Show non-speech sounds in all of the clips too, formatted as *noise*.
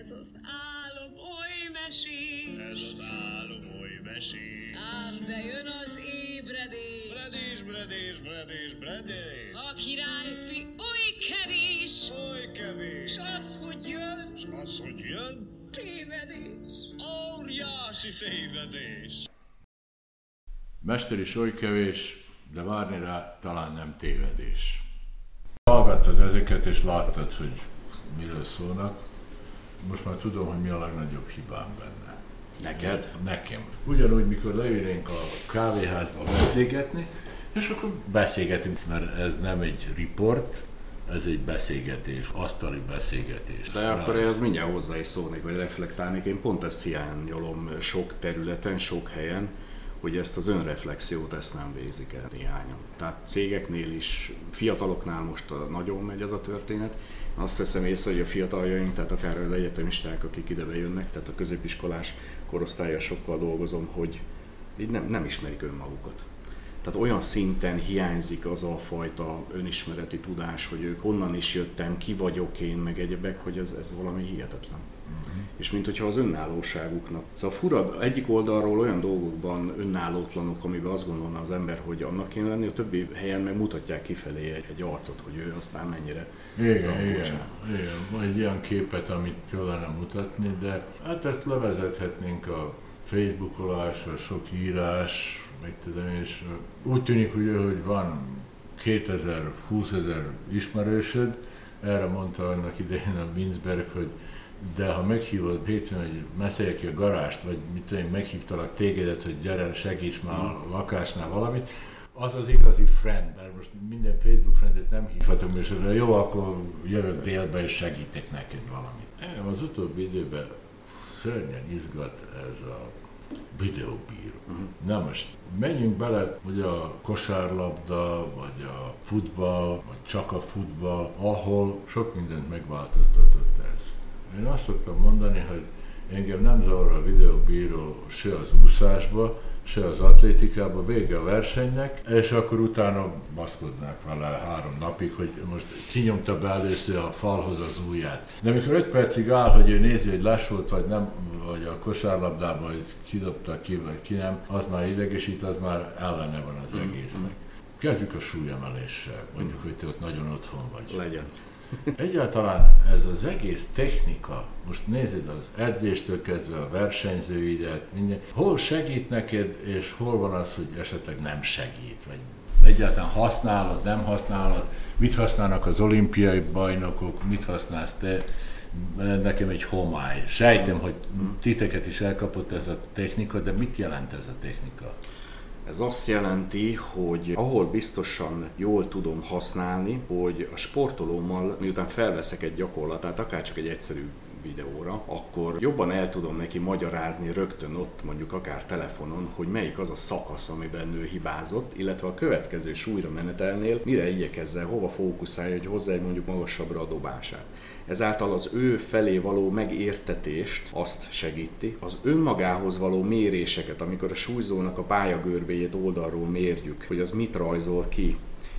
Ez az álom oly mesés. Ez az álom oly mesés. Ám de jön az ébredés. Bredés, bredés, bredés, bredés. A királyfi oly kevés. Oly kevés. S az, hogy jön, S az, hogy jön, tévedés. óriási tévedés. Mester is oly kevés, de várni rá talán nem tévedés. Hallgattad ezeket és láttad, hogy miről szólnak. Most már tudom, hogy mi a legnagyobb hibám benne. Neked? Nekem. Ugyanúgy, mikor leülnénk a kávéházba beszélgetni, és akkor beszélgetünk, mert ez nem egy riport, ez egy beszélgetés, asztali beszélgetés. De akkor ez mindjárt hozzá is szólnék, vagy reflektálnék. Én pont ezt hiányolom sok területen, sok helyen, hogy ezt az önreflexiót ezt nem végzik el néhányan. Tehát cégeknél is, fiataloknál most nagyon megy ez a történet. Azt teszem észre, hogy a fiataljaink, tehát akár az egyetemisták, akik ide bejönnek, tehát a középiskolás korosztálya sokkal dolgozom, hogy így nem, nem ismerik önmagukat. Tehát olyan szinten hiányzik az a fajta önismereti tudás, hogy ők honnan is jöttem, ki vagyok én, meg egyebek, hogy ez, ez valami hihetetlen. És mint hogyha az önállóságuknak. Szóval fura, egyik oldalról olyan dolgokban önállótlanok, amiben azt gondolna az ember, hogy annak kéne lenni, a többi helyen meg mutatják kifelé egy, egy arcot, hogy ő aztán mennyire. Igen, igen, igen. Egy ilyen képet, amit kellene mutatni, de hát ezt levezethetnénk a Facebookolásra, sok írás, meg tudom, és úgy tűnik, ugye, hogy van 2000-20 ezer ismerősöd, erre mondta annak idején a Winsberg, hogy de ha meghívod hétfőn, hogy mesélj ki a garást, vagy mit tudom, meghívtalak tégedet, hogy gyere, segíts már a lakásnál valamit, az az igazi friend, mert most minden Facebook friendet nem hívhatom, és jó, akkor jövök délbe és segítek neked valamit. Engem az utóbbi időben szörnyen izgat ez a videóbíró. Uh-huh. Na most menjünk bele, hogy a kosárlabda, vagy a futball, vagy csak a futball, ahol sok mindent megváltoztatott ez. Én azt szoktam mondani, hogy engem nem zavar a videóbíró se az úszásba, se az atlétikába, vége a versenynek, és akkor utána baszkodnák vele három napig, hogy most kinyomta be először a falhoz az ujját. De amikor öt percig áll, hogy ő nézi, hogy les volt, vagy nem, vagy a kosárlabdában, hogy kidobta ki, vagy ki nem, az már idegesít, az már ellene van az egésznek. Kezdjük a súlyemeléssel, mondjuk, hogy te ott nagyon otthon vagy. Legyen. Egyáltalán ez az egész technika, most nézed az edzéstől kezdve a versenyzőidet, minden, hol segít neked, és hol van az, hogy esetleg nem segít, vagy egyáltalán használod, nem használod, mit használnak az olimpiai bajnokok, mit használsz te, nekem egy homály. Sejtem, hogy titeket is elkapott ez a technika, de mit jelent ez a technika? Ez azt jelenti, hogy ahol biztosan jól tudom használni, hogy a sportolómmal, miután felveszek egy gyakorlatát, akár csak egy egyszerű videóra, akkor jobban el tudom neki magyarázni rögtön ott, mondjuk akár telefonon, hogy melyik az a szakasz, amiben ő hibázott, illetve a következő súlyra menetelnél mire igyekezzel, hova fókuszálja, hogy hozzá egy mondjuk magasabbra a dobását. Ezáltal az ő felé való megértetést azt segíti, az önmagához való méréseket, amikor a súlyzónak a pályagörbéjét oldalról mérjük, hogy az mit rajzol ki,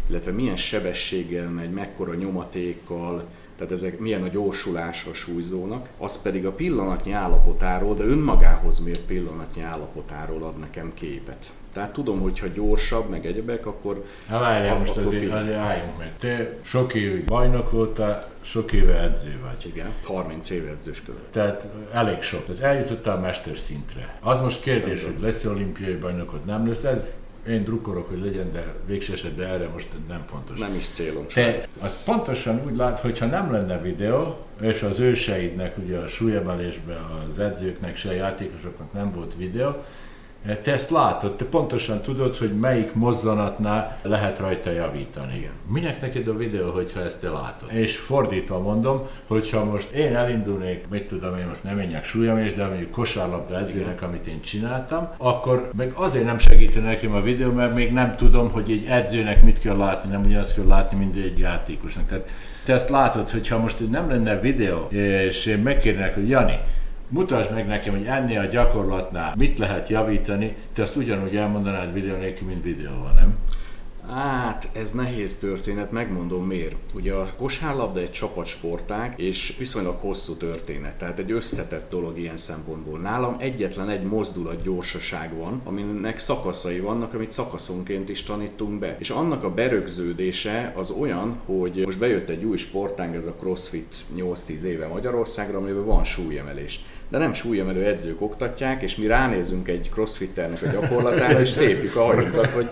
illetve milyen sebességgel megy, mekkora nyomatékkal, tehát ezek milyen a gyorsulás a súlyzónak, az pedig a pillanatnyi állapotáról, de önmagához mért pillanatnyi állapotáról ad nekem képet. Tehát tudom, hogy ha gyorsabb, meg egyebek, akkor... Na várjál, most azért, pillanat. álljunk meg. Te sok évig bajnok voltál, sok éve edző vagy. Igen, 30 év edzős követ. Tehát elég sok. Tehát eljutottál mesterszintre. Az most kérdés, Szerintem. hogy lesz olimpiai bajnokod, nem lesz. Ez én drukkolok, hogy legyen, de végső esetben erre most nem fontos. Nem is célom. Te azt pontosan úgy lát, hogyha nem lenne videó, és az őseidnek, ugye a súlyemelésben az edzőknek, se a játékosoknak nem volt videó, te ezt látod, te pontosan tudod, hogy melyik mozzanatnál lehet rajta javítani. Igen. Minek neked a videó, hogyha ezt te látod? És fordítva mondom, hogyha most én elindulnék, mit tudom én most nem menjek súlyomés, de mondjuk kosárlabda edzőnek, amit én csináltam, akkor meg azért nem segítene nekem a videó, mert még nem tudom, hogy egy edzőnek mit kell látni, nem ugyanazt kell látni, mint egy játékosnak. Tehát te ezt látod, hogyha most nem lenne videó, és megkérnek, hogy Jani, mutasd meg nekem, hogy ennél a gyakorlatnál mit lehet javítani, te azt ugyanúgy elmondanád videó nélkül, mint videóval, nem? Hát, ez nehéz történet, megmondom miért. Ugye a kosárlabda egy csapatsportág, és viszonylag hosszú történet, tehát egy összetett dolog ilyen szempontból. Nálam egyetlen egy mozdulat gyorsaság van, aminek szakaszai vannak, amit szakaszonként is tanítunk be. És annak a berögződése az olyan, hogy most bejött egy új sportág, ez a CrossFit 8-10 éve Magyarországra, amiben van súlyemelés de nem súlyemelő edzők oktatják, és mi ránézünk egy crossfitternek a gyakorlatára, és tépjük a hogy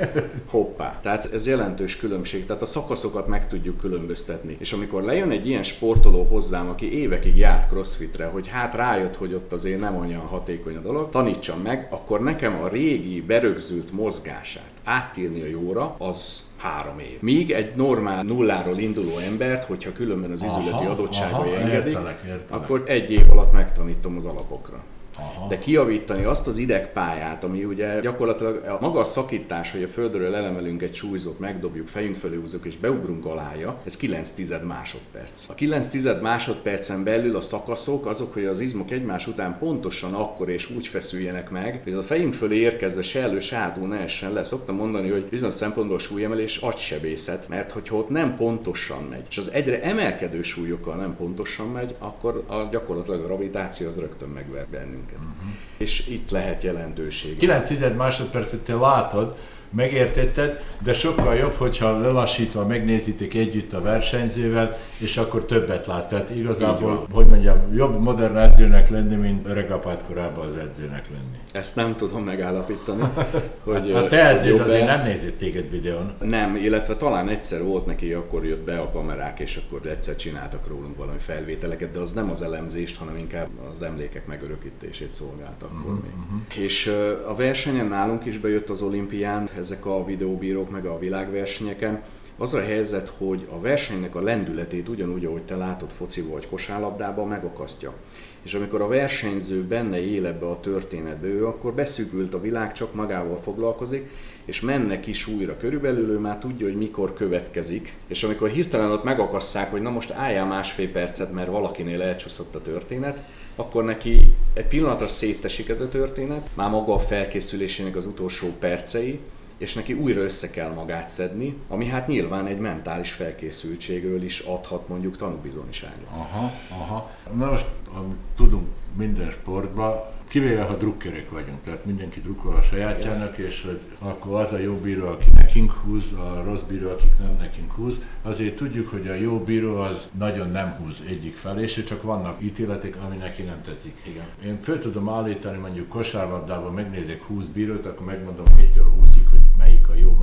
hoppá. Tehát ez jelentős különbség, tehát a szakaszokat meg tudjuk különböztetni. És amikor lejön egy ilyen sportoló hozzám, aki évekig járt crossfitre, hogy hát rájött, hogy ott azért nem olyan hatékony a dolog, tanítsam meg, akkor nekem a régi berögzült mozgását átírni a jóra, az három év. Míg egy normál nulláról induló embert, hogyha különben az izületi adottságai engedik, értelek, értelek. akkor egy év alatt megtanítom az alapokra. Aha. De kiavítani azt az idegpályát, ami ugye gyakorlatilag a maga a szakítás, hogy a földről elemelünk egy súlyzót, megdobjuk, fejünk fölé húzunk és beugrunk alája, ez 9 tized másodperc. A 9 tized másodpercen belül a szakaszok azok, hogy az izmok egymás után pontosan akkor és úgy feszüljenek meg, hogy a fejünk fölé érkezve se elő, se hátul ne essen le. Szoktam mondani, hogy bizonyos szempontból súlyemelés agysebészet, mert hogyha ott nem pontosan megy, és az egyre emelkedő súlyokkal nem pontosan megy, akkor a, gyakorlatilag a gravitáció az rögtön megver bennünket. Uh-huh. És itt lehet jelentőség. 9 tized másodpercet te látod, megértetted, de sokkal jobb, hogyha lelassítva megnézitek együtt a versenyzővel, és akkor többet látsz. Tehát igazából, hogy mondjam, jobb modern edzőnek lenni, mint öreg apát korában az edzőnek lenni. Ezt nem tudom megállapítani, *laughs* hogy A te edződ azért nem nézett téged videón. Nem, illetve talán egyszer volt neki, akkor jött be a kamerák, és akkor egyszer csináltak rólunk valami felvételeket, de az nem az elemzést, hanem inkább az emlékek megörökítését szolgálta akkor Mhm, még. És ö, a versenyen nálunk is bejött az olimpián, ezek a videóbírók, meg a világversenyeken, az a helyzet, hogy a versenynek a lendületét ugyanúgy, ahogy te látod fociba vagy kosárlabdában, megakasztja. És amikor a versenyző benne él ebbe a történetbe, ő akkor beszűkült a világ, csak magával foglalkozik, és menne is újra. Körülbelül, ő már tudja, hogy mikor következik, és amikor hirtelen ott megakasszák, hogy na most álljál másfél percet, mert valakinél elcsúszott a történet, akkor neki egy pillanatra szétesik ez a történet, már maga a felkészülésének az utolsó percei, és neki újra össze kell magát szedni, ami hát nyilván egy mentális felkészültségről is adhat mondjuk tanúbizonyságot. Aha, aha. Na most, amit tudunk minden sportban, kivéve ha drukkerek vagyunk, tehát mindenki drukkol a sajátjának, és hogy akkor az a jó bíró, aki nekünk húz, a rossz bíró, akik nem nekünk húz, azért tudjuk, hogy a jó bíró az nagyon nem húz egyik felé, és csak vannak ítéletek, ami neki nem tetszik. Igen. Én föl tudom állítani, mondjuk kosárlabdában megnézek 20 bírót, akkor megmondom 1-től 20-ig, hogy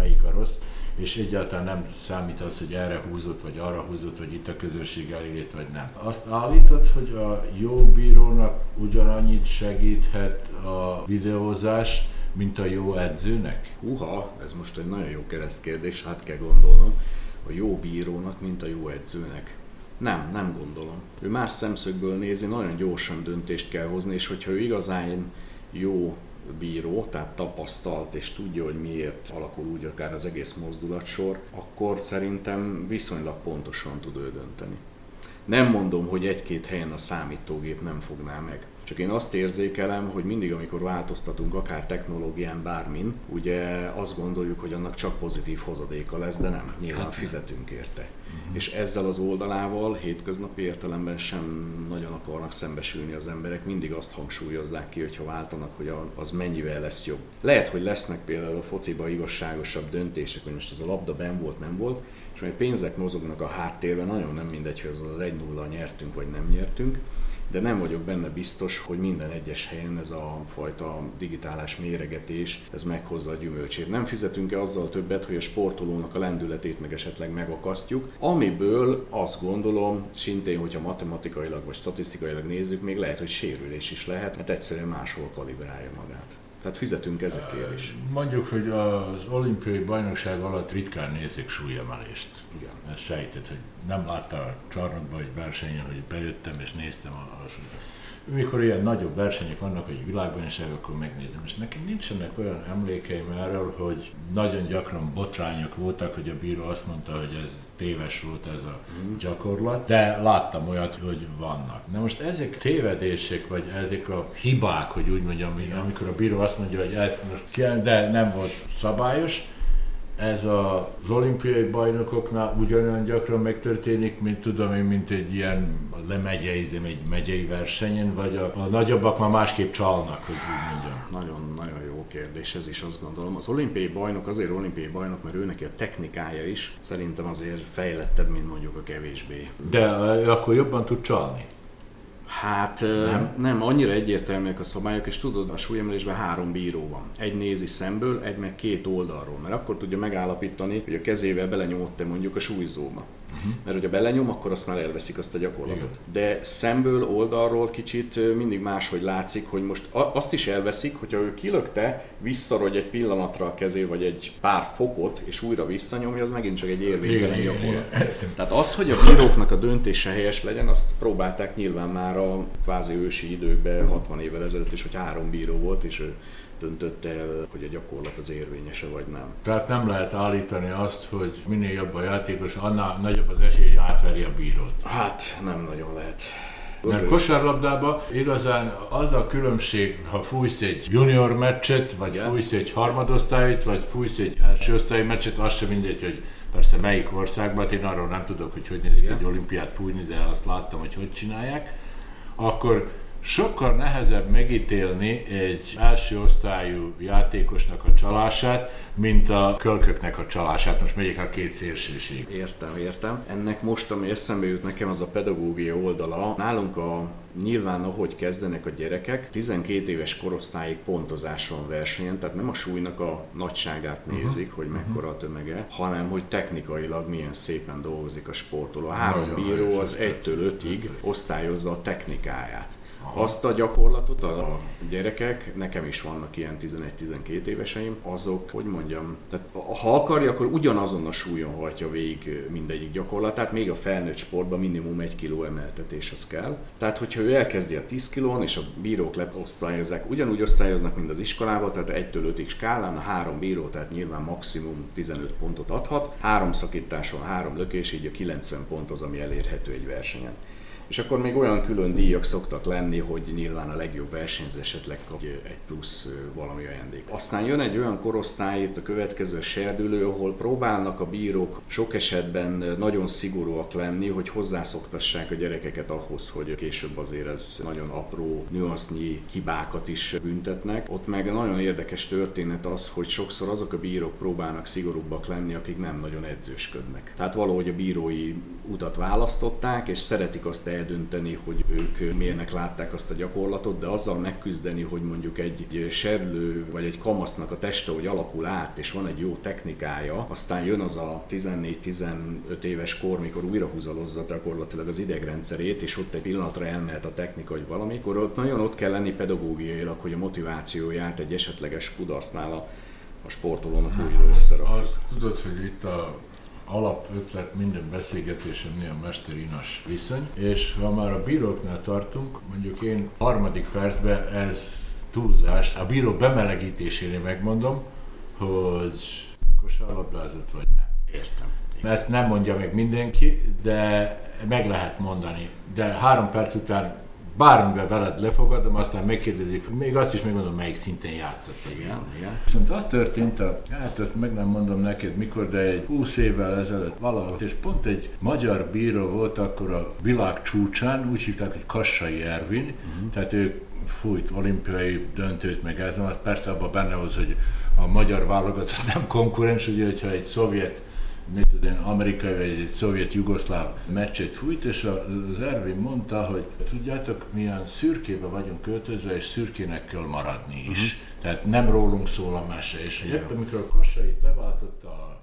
melyik a rossz, és egyáltalán nem számít az, hogy erre húzott, vagy arra húzott, vagy itt a közösség elégét, vagy nem. Azt állítod, hogy a jó bírónak ugyanannyit segíthet a videózás, mint a jó edzőnek? Húha, ez most egy nagyon jó keresztkérdés, hát kell gondolnom, a jó bírónak, mint a jó edzőnek. Nem, nem gondolom. Ő más szemszögből nézi, nagyon gyorsan döntést kell hozni, és hogyha ő igazán jó bíró, tehát tapasztalt, és tudja, hogy miért alakul úgy akár az egész mozdulatsor, akkor szerintem viszonylag pontosan tud ő dönteni. Nem mondom, hogy egy-két helyen a számítógép nem fogná meg. Csak én azt érzékelem, hogy mindig, amikor változtatunk akár technológián, bármin, ugye azt gondoljuk, hogy annak csak pozitív hozadéka lesz, de nem. Nyilván fizetünk érte. És ezzel az oldalával hétköznapi értelemben sem nagyon akarnak szembesülni az emberek, mindig azt hangsúlyozzák ki, hogyha váltanak, hogy az mennyivel lesz jobb. Lehet, hogy lesznek például a fociba igazságosabb döntések, hogy most az a labda ben volt, nem volt, és majd pénzek mozognak a háttérben, nagyon nem mindegy, hogy az 1-0 nyertünk vagy nem nyertünk, de nem vagyok benne biztos, hogy minden egyes helyen ez a fajta digitálás méregetés, ez meghozza a gyümölcsét. Nem fizetünk-e azzal többet, hogy a sportolónak a lendületét meg esetleg megakasztjuk, amiből azt gondolom, szintén, hogyha matematikailag vagy statisztikailag nézzük, még lehet, hogy sérülés is lehet, mert egyszerűen máshol kalibrálja magát. Tehát fizetünk ezekért is. Mondjuk, hogy az olimpiai bajnokság alatt ritkán nézik súlyemelést. Igen. Ezt sejtett, hogy nem látta a csarnokban egy versenyen, hogy bejöttem és néztem a, a mikor ilyen nagyobb versenyek vannak, hogy világbajnokság, akkor megnézem. És nekem nincsenek olyan emlékeim erről, hogy nagyon gyakran botrányok voltak, hogy a bíró azt mondta, hogy ez téves volt ez a gyakorlat, de láttam olyat, hogy vannak. Na most ezek tévedések, vagy ezek a hibák, hogy úgy mondjam, amikor a bíró azt mondja, hogy ez most kell, de nem volt szabályos, ez az olimpiai bajnokoknál ugyanolyan gyakran megtörténik, mint tudom én, mint egy ilyen lemegyei, egy megyei versenyen, vagy a, a nagyobbak már másképp csalnak, hogy úgy mondjam. Nagyon-nagyon jó kérdés ez is, azt gondolom. Az olimpiai bajnok azért olimpiai bajnok, mert ő neki a technikája is szerintem azért fejlettebb, mint mondjuk a kevésbé. De ö, akkor jobban tud csalni. Hát nem? nem, annyira egyértelműek a szabályok, és tudod, a súlyemelésben három bíró van. Egy nézi szemből, egy meg két oldalról, mert akkor tudja megállapítani, hogy a kezével belenyomott-e mondjuk a súlyzóba. Uh-huh. Mert hogyha belenyom, akkor azt már elveszik azt a gyakorlatot. Igen. De szemből, oldalról kicsit mindig máshogy látszik, hogy most azt is elveszik, hogyha ő kilökte, visszarogy egy pillanatra a kezé, vagy egy pár fokot, és újra visszanyomja, az megint csak egy érvénytelen Igen, gyakorlat. igen. Tehát az, hogy a bíróknak a döntése helyes legyen, azt próbálták nyilván már a kvázi ősi időkben, 60 évvel ezelőtt is, hogy három bíró volt, és ő döntötte el, hogy a gyakorlat az érvényese vagy nem. Tehát nem lehet állítani azt, hogy minél jobb a játékos, annál nagyobb az esély, hogy átveri a bírót. Hát nem nagyon lehet. Mert kosárlabdában igazán az a különbség, ha fújsz egy junior meccset, vagy Igen. fújsz egy harmadosztályt, vagy fújsz egy első osztály meccset, az sem mindegy, hogy persze melyik országban, hát én arról nem tudok, hogy hogy néz ki egy olimpiát fújni, de azt láttam, hogy hogy csinálják, akkor sokkal nehezebb megítélni egy első osztályú játékosnak a csalását, mint a kölköknek a csalását. Most megyek a két szélsőség. Értem, értem. Ennek most, ami eszembe jut nekem, az a pedagógia oldala. Nálunk a Nyilván, ahogy kezdenek a gyerekek, 12 éves korosztályig pontozás van versenyen, tehát nem a súlynak a nagyságát nézik, hogy mekkora a tömege, hanem hogy technikailag milyen szépen dolgozik a sportoló. A három Nagyon bíró az ez 1-től 5-ig osztályozza a technikáját. Azt a gyakorlatot a gyerekek, nekem is vannak ilyen 11-12 éveseim, azok, hogy mondjam, tehát ha akarja, akkor ugyanazon a súlyon hajtja végig mindegyik gyakorlatát, még a felnőtt sportban minimum egy kiló emeltetés az kell. Tehát, hogyha ő elkezdi a 10 kilón, és a bírók leosztályozzák, ugyanúgy osztályoznak, mint az iskolában, tehát 1-től 5-ig skálán, a három bíró, tehát nyilván maximum 15 pontot adhat, három szakítás van, három lökés, így a 90 pont az, ami elérhető egy versenyen. És akkor még olyan külön díjak szoktak lenni, hogy nyilván a legjobb versenyző esetleg kap egy plusz valami ajándék. Aztán jön egy olyan korosztály itt a következő a serdülő, ahol próbálnak a bírók sok esetben nagyon szigorúak lenni, hogy hozzászoktassák a gyerekeket ahhoz, hogy később azért ez nagyon apró nüansznyi hibákat is büntetnek. Ott meg nagyon érdekes történet az, hogy sokszor azok a bírók próbálnak szigorúbbak lenni, akik nem nagyon edzősködnek. Tehát valahogy a bírói utat választották, és szeretik azt eldönteni, hogy ők milyenek látták azt a gyakorlatot, de azzal megküzdeni, hogy mondjuk egy serlő vagy egy kamasznak a teste, hogy alakul át, és van egy jó technikája, aztán jön az a 14-15 éves kor, mikor újra húzalozza gyakorlatilag az idegrendszerét, és ott egy pillanatra elmehet a technika, vagy valami, akkor ott nagyon ott kell lenni pedagógiailag, hogy a motivációját egy esetleges kudarcnál a, a sportolónak újra összerakjuk. Azt tudod, hogy itt a alapötlet minden beszélgetésemnél a mester-inas viszony, és ha már a bíróknál tartunk, mondjuk én harmadik percben ez túlzás, a bíró bemelegítésénél megmondom, hogy kosárlabdázott vagy nem. Értem. Ezt nem mondja meg mindenki, de meg lehet mondani. De három perc után bármivel veled lefogadom, aztán megkérdezik, még azt is megmondom, melyik szinten játszott. Igen, igen. Viszont az történt, a, hát ezt meg nem mondom neked mikor, de egy 20 évvel ezelőtt valahol, és pont egy magyar bíró volt akkor a világ csúcsán, úgy hívták, hogy Kassai Ervin, uh-huh. tehát ő fújt olimpiai döntőt, meg ez, az persze abban benne volt, hogy a magyar válogatott nem konkurens, ugye, hogyha egy szovjet mit tudom, amerikai vagy egy szovjet jugoszláv meccset fújt, és az Ervin mondta, hogy tudjátok, milyen szürkébe vagyunk költözve, és szürkének kell maradni is. Uh-huh. Tehát nem rólunk szól a mese. És éppen amikor a Kassait leváltotta a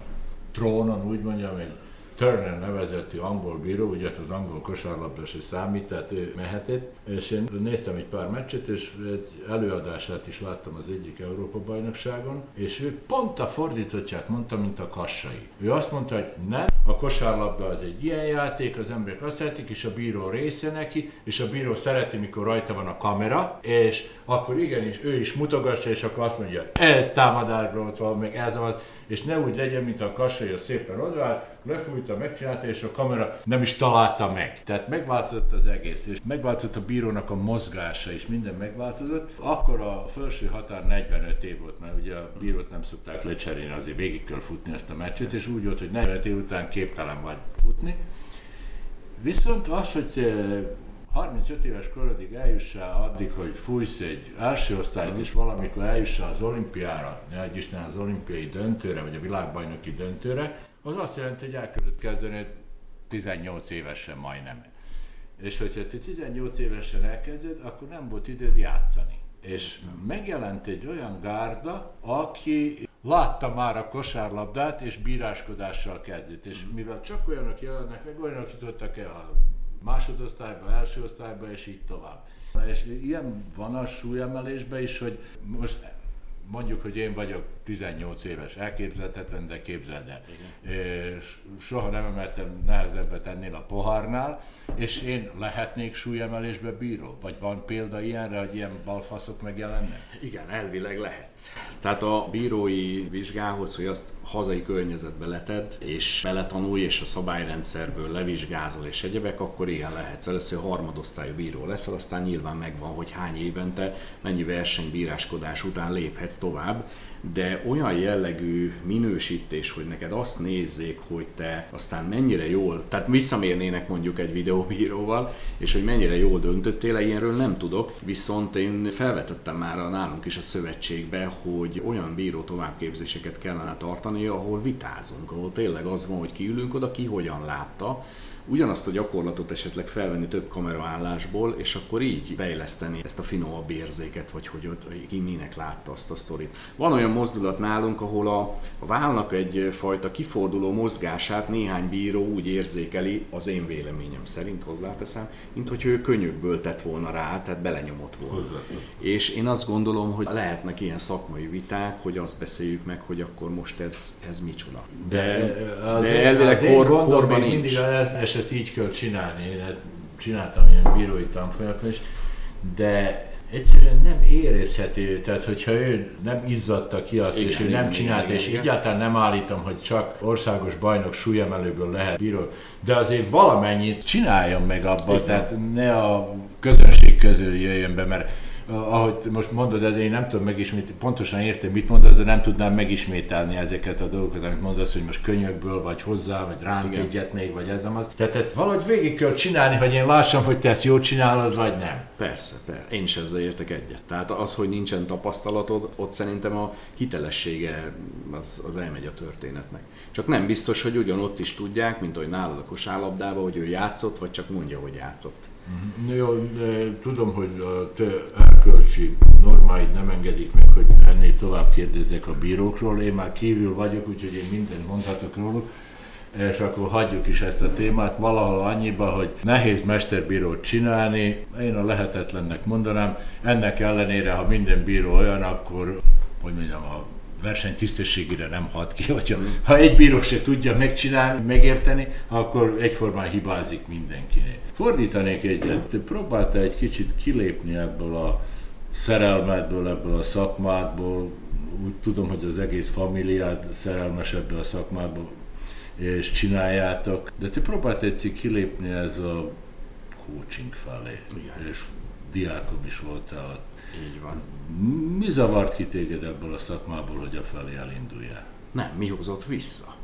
trónon, úgy mondjam, egy Turner nevezetű angol bíró, ugye hát az angol kosárlabda se számít, tehát ő mehetett, és én néztem egy pár meccset, és egy előadását is láttam az egyik Európa-bajnokságon, és ő pont a fordítottját mondta, mint a Kassai. Ő azt mondta, hogy nem, a kosárlabda az egy ilyen játék, az emberek azt szeretik, és a bíró része neki, és a bíró szereti, mikor rajta van a kamera, és akkor igenis ő is mutogatja, és akkor azt mondja, egy támadásról ott van, meg ez van, és ne úgy legyen, mint a kassai, szépen odaáll, lefújta, megcsinálta, és a kamera nem is találta meg. Tehát megváltozott az egész, és megváltozott a bírónak a mozgása is, minden megváltozott. Akkor a felső határ 45 év volt, mert ugye a bírót nem szokták lecserélni, azért végig kell futni ezt a meccset, és úgy volt, hogy 45 év után képtelen vagy futni. Viszont az, hogy eh, 35 éves korodig eljussál addig, hogy fújsz egy első osztályt, és valamikor eljussál az olimpiára, ne adj Isten az olimpiai döntőre, vagy a világbajnoki döntőre, az azt jelenti, hogy el kellett kezdeni 18 évesen majdnem. És hogyha te 18 évesen elkezded, akkor nem volt időd játszani. És megjelent egy olyan gárda, aki látta már a kosárlabdát, és bíráskodással kezdett. És mivel csak olyanok jelennek meg, olyanok jutottak el a másodosztályba, első osztályba, és így tovább. És ilyen van a súlyemelésben is, hogy most mondjuk, hogy én vagyok 18 éves, elképzelhetetlen, de képzeld el. Soha nem emeltem nehezebbet ennél a pohárnál, és én lehetnék súlyemelésbe bíró? Vagy van példa ilyenre, hogy ilyen balfaszok megjelennek? Igen, elvileg lehetsz. Tehát a bírói vizsgához, hogy azt hazai környezetbe leted, és beletanulj, és a szabályrendszerből levizsgázol és egyebek, akkor ilyen lehetsz. Először harmadosztályú bíró leszel, aztán nyilván megvan, hogy hány évente, mennyi versenybíráskodás után léphetsz tovább de olyan jellegű minősítés, hogy neked azt nézzék, hogy te aztán mennyire jól, tehát visszamérnének mondjuk egy videóbíróval, és hogy mennyire jól döntöttél, ilyenről nem tudok, viszont én felvetettem már a nálunk is a szövetségbe, hogy olyan bíró továbbképzéseket kellene tartani, ahol vitázunk, ahol tényleg az van, hogy kiülünk oda, ki hogyan látta, ugyanazt a gyakorlatot esetleg felvenni több kameraállásból, és akkor így fejleszteni ezt a finomabb érzéket, vagy hogy ott ki minek látta azt a sztorit. Van olyan mozdulat nálunk, ahol a, a válnak egyfajta kiforduló mozgását néhány bíró úgy érzékeli, az én véleményem szerint hozzáteszem, mint hogy ő könyökből tett volna rá, tehát belenyomott volna. És én azt gondolom, hogy lehetnek ilyen szakmai viták, hogy azt beszéljük meg, hogy akkor most ez, ez micsoda. De, az de elvileg az kor, korban nincs. Mindig és ezt így kell csinálni. Én ezt csináltam ilyen bírói tanfolyamot is, de egyszerűen nem érezhető, tehát hogyha ő nem izzadta ki azt, Igen, és ő igen, nem csinálta, igen, és igen. egyáltalán nem állítom, hogy csak országos bajnok súlyemelőből lehet bíró, de azért valamennyit csináljon meg abba, Igen. tehát ne a közönség közül jöjjön be, mert ahogy most mondod, de én nem tudom megismételni, pontosan értem, mit mondasz, de nem tudnám megismételni ezeket a dolgokat, amit mondasz, hogy most könyökből, vagy hozzá, vagy ránk Igen. egyet még, vagy ez az. Tehát ezt valahogy végig kell csinálni, hogy én lássam, hogy te ezt jól csinálod, vagy nem. Persze, persze. Én is ezzel értek egyet. Tehát az, hogy nincsen tapasztalatod, ott szerintem a hitelessége az, az elmegy a történetnek. Csak nem biztos, hogy ugyanott is tudják, mint ahogy nálad a kosárlabdában, hogy ő játszott, vagy csak mondja, hogy játszott. No, Jó, tudom, hogy a te erkölcsi normáid nem engedik meg, hogy ennél tovább kérdezzek a bírókról. Én már kívül vagyok, úgyhogy én mindent mondhatok róluk. És akkor hagyjuk is ezt a témát valahol annyiba, hogy nehéz mesterbírót csinálni, én a lehetetlennek mondanám. Ennek ellenére, ha minden bíró olyan, akkor, hogy mondjam, a verseny tisztességére nem hat ki. Hogyha, ha egy bíró se tudja megcsinálni, megérteni, akkor egyformán hibázik mindenkinél. Fordítanék egyet, te próbáltál egy kicsit kilépni ebből a szerelmedből, ebből a szakmádból, úgy tudom, hogy az egész familiád szerelmes ebből a szakmából, és csináljátok, de te próbáltál egyszer kilépni ez a coaching felé, Igen. és diákom is voltál ott. Így van. Mi zavart ki téged ebből a szakmából, hogy a felé elinduljál? Nem, mi hozott vissza?